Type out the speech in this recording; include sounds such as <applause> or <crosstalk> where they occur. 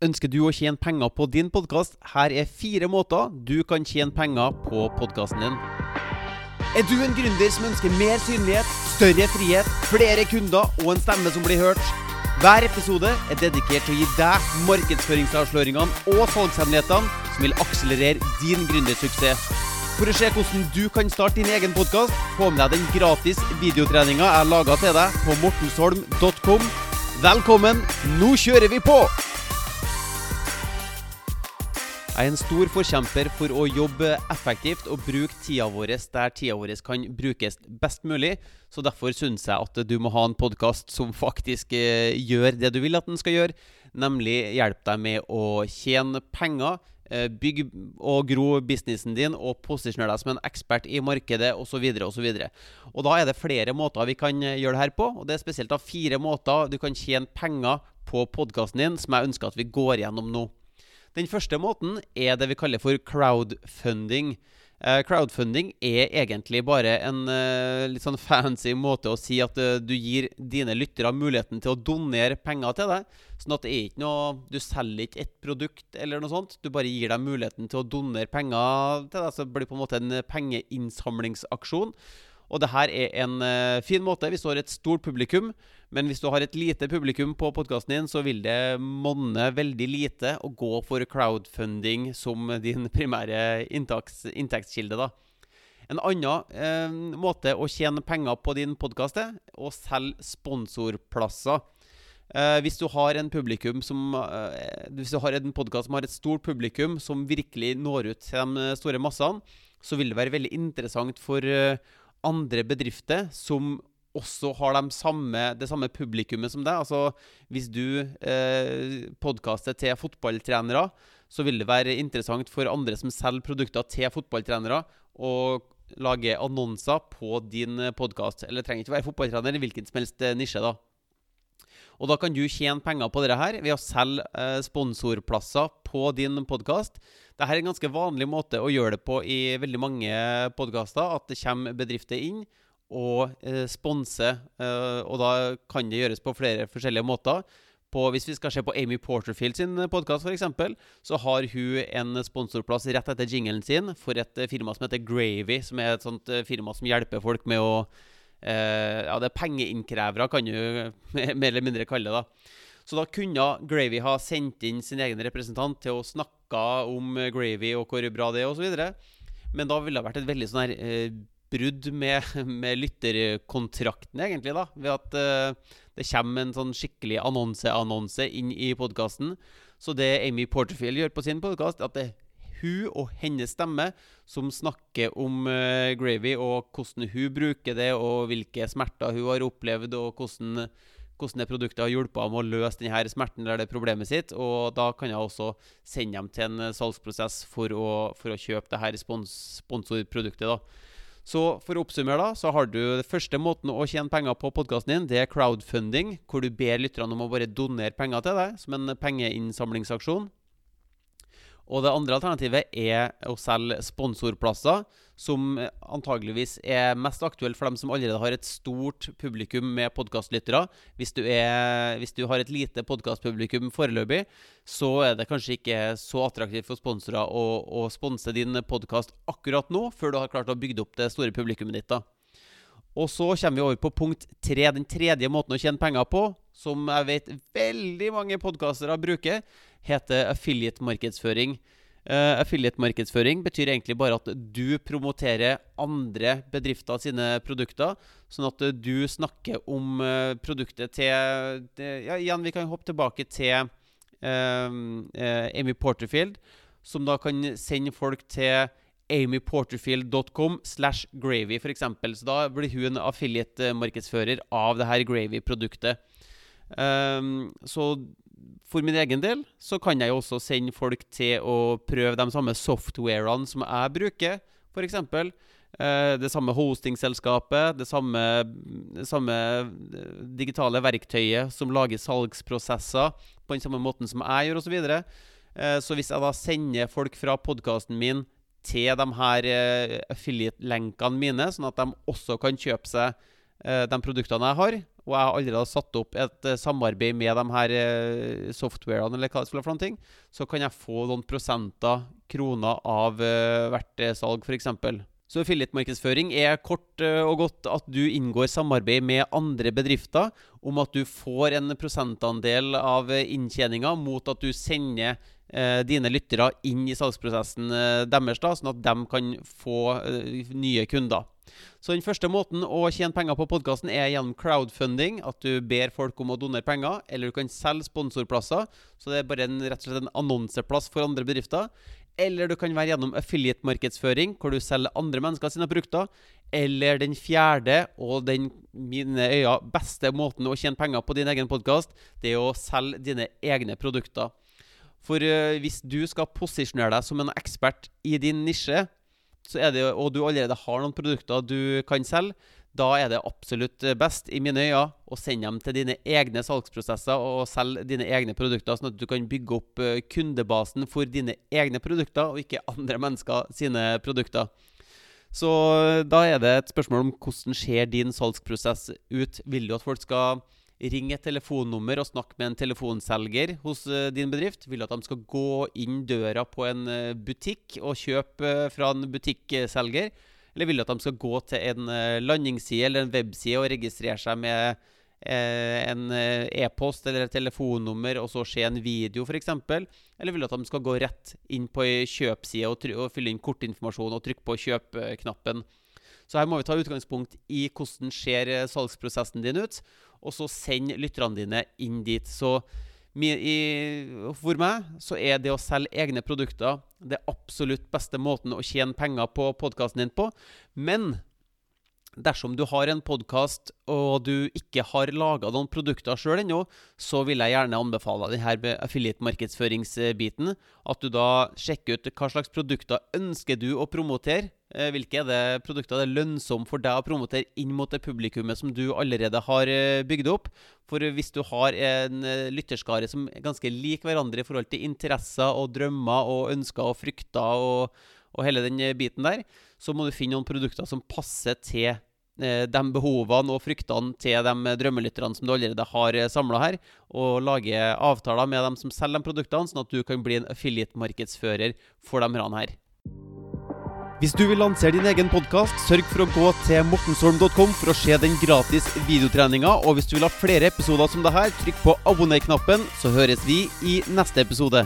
Ønsker du å tjene penger på din podkast? Her er fire måter du kan tjene penger på podkasten din. Er du en gründer som ønsker mer synlighet, større frihet, flere kunder og en stemme som blir hørt? Hver episode er dedikert til å gi deg markedsføringsavsløringene og salgshemmelighetene som vil akselerere din gründersuksess. For å se hvordan du kan starte din egen podkast, få med deg den gratis videotreninga jeg laga til deg på mortensholm.com. Velkommen, nå kjører vi på! Jeg er en stor forkjemper for å jobbe effektivt og bruke tida vår der tida vår kan brukes best mulig. Så derfor syns jeg at du må ha en podkast som faktisk eh, gjør det du vil at den skal gjøre. Nemlig hjelpe deg med å tjene penger, Bygg og gro businessen din og posisjoner deg som en ekspert i markedet osv. osv. Og da er det flere måter vi kan eh, gjøre det her på. Og det er spesielt da fire måter du kan tjene penger på podkasten din, som jeg ønsker at vi går gjennom nå. Den første måten er det vi kaller for crowdfunding. Uh, crowdfunding er egentlig bare en uh, litt sånn fancy måte å si at uh, du gir dine lyttere muligheten til å donere penger til deg. Sånn at det er ikke noe Du selger ikke et produkt eller noe sånt. Du bare gir dem muligheten til å donere penger til deg. Så det blir på en måte en pengeinnsamlingsaksjon. Og det her er en uh, fin måte hvis du har et stort publikum. Men hvis du har et lite publikum på podkasten din, så vil det monne veldig lite å gå for crowdfunding som din primære inntekts, inntektskilde. da. En annen eh, måte å tjene penger på din podkast er å selge sponsorplasser. Eh, hvis du har en publikum som eh, har en podkast som har et stort publikum, som virkelig når ut til de store massene, så vil det være veldig interessant for eh, andre bedrifter som også har de samme, det samme publikummet som deg. Altså, hvis du eh, podkaster til fotballtrenere, så vil det være interessant for andre som selger produkter til fotballtrenere, å lage annonser på din podkast. Eller trenger ikke være fotballtrener, i hvilken som helst eh, nisje. da. Og da kan du tjene penger på dette her ved å selge eh, sponsorplasser på din podkast. Dette er en ganske vanlig måte å gjøre det på i veldig mange podkaster. At det kommer bedrifter inn og eh, sponse. Eh, og da kan det gjøres på flere forskjellige måter. På, hvis vi skal se på Amy Porterfield sin podkast, f.eks., så har hun en sponsorplass rett etter jinglen sin for et firma som heter Gravy, som er et sånt eh, firma som hjelper folk med å eh, Ja, det er pengeinnkrevere, kan du <laughs> mer eller mindre kalle det. da. Så da kunne Gravy ha sendt inn sin egen representant til å snakke om Gravy og hvor bra det er, osv. Men da ville det vært et veldig sånn her eh, brudd med, <laughs> med, lytterkontrakten, egentlig, da. Ved at uh, det kommer en sånn skikkelig annonseannonse inn i podkasten. Så det Amy Porterfield gjør på sin podkast, at det er hun og hennes stemme som snakker om Gravy, og hvordan hun bruker det, og hvilke smerter hun har opplevd, og hvordan, hvordan det produktet har hjulpet ham å løse denne smerten eller det problemet sitt. Og da kan jeg også sende dem til en salgsprosess for å, for å kjøpe det her spons sponsorproduktet. da. Så for å oppsummere, da, så har du den første måten å tjene penger på podkasten din. Det er crowdfunding, hvor du ber lytterne om å bare donere penger til deg som en pengeinnsamlingsaksjon. Og det andre alternativet er å selge sponsorplasser, som antageligvis er mest aktuelt for dem som allerede har et stort publikum med podkastlyttere. Hvis, hvis, du har et lite podkastpublikum foreløpig, så er det kanskje ikke så attraktivt for sponsorer å, å sponse din podkast akkurat nå, før du har klart å bygge opp det store publikummet ditt. da. Og så kommer vi over på punkt tre, den tredje måten å tjene penger på, som jeg vet veldig mange podkastere bruker heter affiliate-markedsføring. Uh, affiliate-markedsføring betyr egentlig bare at du promoterer andre bedrifter sine produkter. Sånn at du snakker om uh, produktet til det, Ja, igjen, vi kan hoppe tilbake til uh, Amy Porterfield, som da kan sende folk til amyporterfield.com slash gravy, f.eks. Så da blir hun en affiliate-markedsfører av det her gravy-produktet. Um, så for min egen del så kan jeg jo også sende folk til å prøve de samme softwarene som jeg bruker, f.eks. Eh, det samme hostingselskapet, det samme, det samme, eh, digitale verktøyet som lager salgsprosesser på den samme måten som jeg gjør, osv. Så, videre. eh, så hvis jeg da sender folk fra podkasten min til de her eh, affiliate-lenkene mine, sånn at de også kan kjøpe seg eh, de produktene jeg har, og jeg har allerede satt opp et eh, samarbeid med de her softwarene, eller hva det skulle være for noen ting, så kan jeg få noen prosenter, kroner, av hvert salg, f.eks. Så affiliate-markedsføring er kort og godt at du inngår samarbeid med andre bedrifter om at du får en prosentandel av inntjeninga mot at du sender dine lyttere inn i salgsprosessen eh, deres, da, sånn at de kan få eh, nye kunder. Så den første måten å tjene penger på podkasten er gjennom crowdfunding. At du ber folk om å donere penger, eller du kan selge sponsorplasser. Så det er bare en, rett og slett en annonseplass for andre bedrifter. Eller du kan være gjennom affiliate-markedsføring, hvor du selger andre mennesker sine produkter. Eller den fjerde og den mine øyne beste måten å tjene penger på din egen podkast, det er å selge dine egne produkter. For uh, hvis du skal posisjonere deg som en ekspert i din nisje, det, og du allerede har noen produkter du kan selge, da er det absolutt best, i mine øyne, å sende dem til dine egne salgsprosesser og selge dine egne produkter, sånn at du kan bygge opp kundebasen for dine egne produkter, og ikke <laughs> andre mennesker sine produkter. Så da er det et spørsmål om hvordan ser din salgsprosess ut. Vil du at folk skal ringe et telefonnummer og snakke med en telefonselger hos uh, din bedrift? Vil du at de skal gå inn døra på en uh, butikk og kjøpe uh, fra en butikkselger? Eller vil du at de skal gå til en landingsside eller en webside og registrere seg med en e-post eller et telefonnummer og så se en video, f.eks.? Eller vil du at de skal gå rett inn på ei kjøpside og, og fylle inn kortinformasjon og trykke på kjøp-knappen? Så her må vi ta utgangspunkt i hvordan ser eh, salgsprosessen din ut, og så send lytterne dine inn dit. Så for meg så er det å selge egne produkter det absolutt beste måten å tjene penger på podkasten din på. Men Dersom du har en podkast og du ikke har laga noen produkter sjøl ennå, så vil jeg gjerne anbefale denne affiliate-markedsføringsbiten. At du da sjekker ut hva slags produkter ønsker du å promotere. Eh, hvilke er det produkter det er lønnsomt for deg å promotere inn mot det publikummet som du allerede har eh, bygd opp? For hvis du har en eh, lytterskare som er ganske lik hverandre i forhold til interesser og drømmer og ønsker og frykter og og hele den eh, biten der, så må du finne noen produkter som passer til eh, de behovene og fryktene til de drømmelytterne som du allerede har eh, samla her, og lage avtaler med dem som selger de produktene, sånn at du kan bli en affiliate-markedsfører for de her. Hvis du vil lansere din egen podkast, sørg for å gå til mortensholm.com for å se den gratis videotreninga. Og hvis du vil ha flere episoder som det her, trykk på abonner-knappen, så høres vi i neste episode.